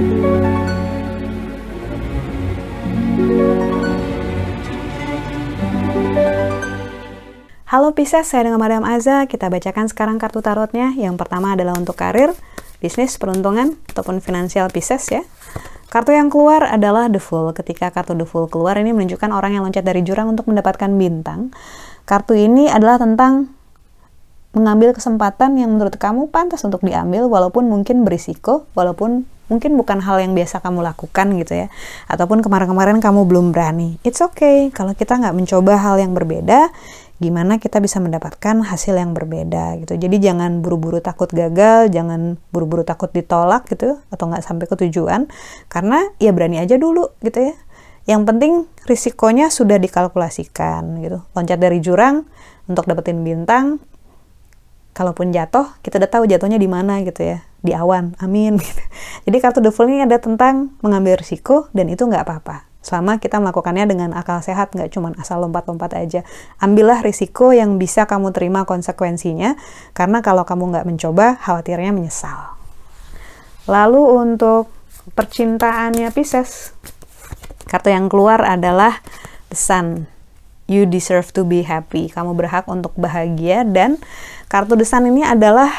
Halo Pisces, saya dengan Madam Aza. Kita bacakan sekarang kartu tarotnya. Yang pertama adalah untuk karir, bisnis, peruntungan, ataupun finansial Pisces ya. Kartu yang keluar adalah The Fool. Ketika kartu The Fool keluar, ini menunjukkan orang yang loncat dari jurang untuk mendapatkan bintang. Kartu ini adalah tentang mengambil kesempatan yang menurut kamu pantas untuk diambil walaupun mungkin berisiko, walaupun mungkin bukan hal yang biasa kamu lakukan gitu ya. Ataupun kemarin-kemarin kamu belum berani. It's okay kalau kita nggak mencoba hal yang berbeda, gimana kita bisa mendapatkan hasil yang berbeda gitu. Jadi jangan buru-buru takut gagal, jangan buru-buru takut ditolak gitu atau nggak sampai ke tujuan karena ya berani aja dulu gitu ya. Yang penting risikonya sudah dikalkulasikan gitu. Loncat dari jurang untuk dapetin bintang kalaupun jatuh kita udah tahu jatuhnya di mana gitu ya di awan amin gitu. jadi kartu the fool ini ada tentang mengambil risiko dan itu nggak apa-apa. Selama kita melakukannya dengan akal sehat nggak cuma asal lompat-lompat aja. Ambillah risiko yang bisa kamu terima konsekuensinya karena kalau kamu nggak mencoba khawatirnya menyesal. Lalu untuk percintaannya Pisces kartu yang keluar adalah the sun. You deserve to be happy. Kamu berhak untuk bahagia dan Kartu desan ini adalah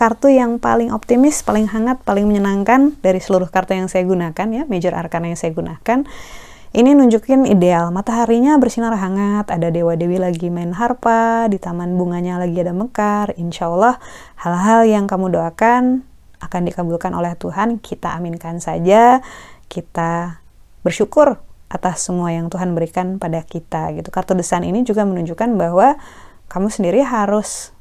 kartu yang paling optimis, paling hangat, paling menyenangkan dari seluruh kartu yang saya gunakan ya, major arcana yang saya gunakan. Ini nunjukin ideal, mataharinya bersinar hangat, ada dewa-dewi lagi main harpa, di taman bunganya lagi ada mekar. Insya Allah hal-hal yang kamu doakan akan dikabulkan oleh Tuhan, kita aminkan saja, kita bersyukur atas semua yang Tuhan berikan pada kita gitu. Kartu desan ini juga menunjukkan bahwa kamu sendiri harus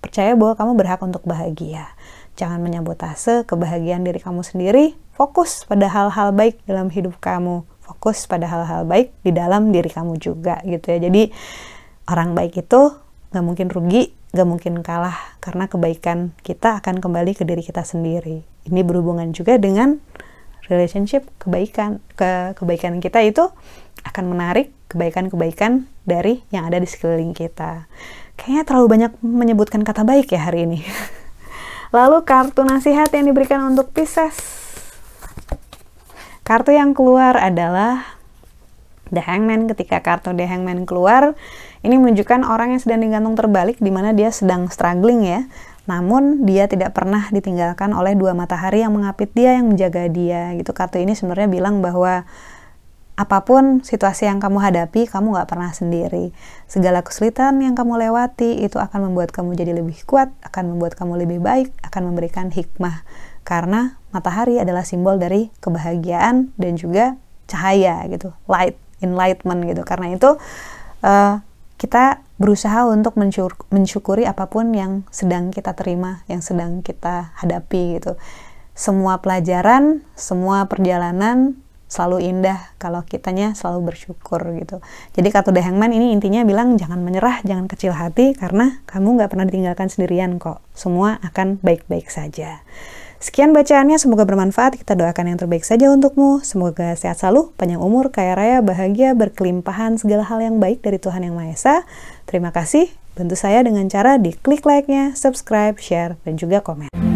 Percaya bahwa kamu berhak untuk bahagia. Jangan menyabotase kebahagiaan diri kamu sendiri. Fokus pada hal-hal baik dalam hidup kamu. Fokus pada hal-hal baik di dalam diri kamu juga gitu ya. Jadi orang baik itu gak mungkin rugi, gak mungkin kalah karena kebaikan kita akan kembali ke diri kita sendiri. Ini berhubungan juga dengan relationship kebaikan ke kebaikan kita itu akan menarik kebaikan-kebaikan dari yang ada di sekeliling kita. Kayaknya terlalu banyak menyebutkan kata baik ya hari ini. Lalu kartu nasihat yang diberikan untuk Pisces. Kartu yang keluar adalah The Hangman. Ketika kartu The Hangman keluar, ini menunjukkan orang yang sedang digantung terbalik di mana dia sedang struggling ya. Namun dia tidak pernah ditinggalkan oleh dua matahari yang mengapit dia, yang menjaga dia. Gitu kartu ini sebenarnya bilang bahwa apa pun situasi yang kamu hadapi, kamu gak pernah sendiri. Segala kesulitan yang kamu lewati itu akan membuat kamu jadi lebih kuat, akan membuat kamu lebih baik, akan memberikan hikmah. Karena matahari adalah simbol dari kebahagiaan dan juga cahaya gitu, light, enlightenment gitu. Karena itu uh, kita berusaha untuk mensyukuri apa pun yang sedang kita terima, yang sedang kita hadapi gitu. Semua pelajaran, semua perjalanan selalu indah kalau kitanya selalu bersyukur gitu. Jadi kartu The Hangman ini intinya bilang jangan menyerah, jangan kecil hati karena kamu nggak pernah ditinggalkan sendirian kok. Semua akan baik-baik saja. Sekian bacaannya, semoga bermanfaat. Kita doakan yang terbaik saja untukmu. Semoga sehat selalu, panjang umur, kaya raya, bahagia, berkelimpahan, segala hal yang baik dari Tuhan Yang Maha Esa. Terima kasih. Bantu saya dengan cara di klik like-nya, subscribe, share, dan juga komen.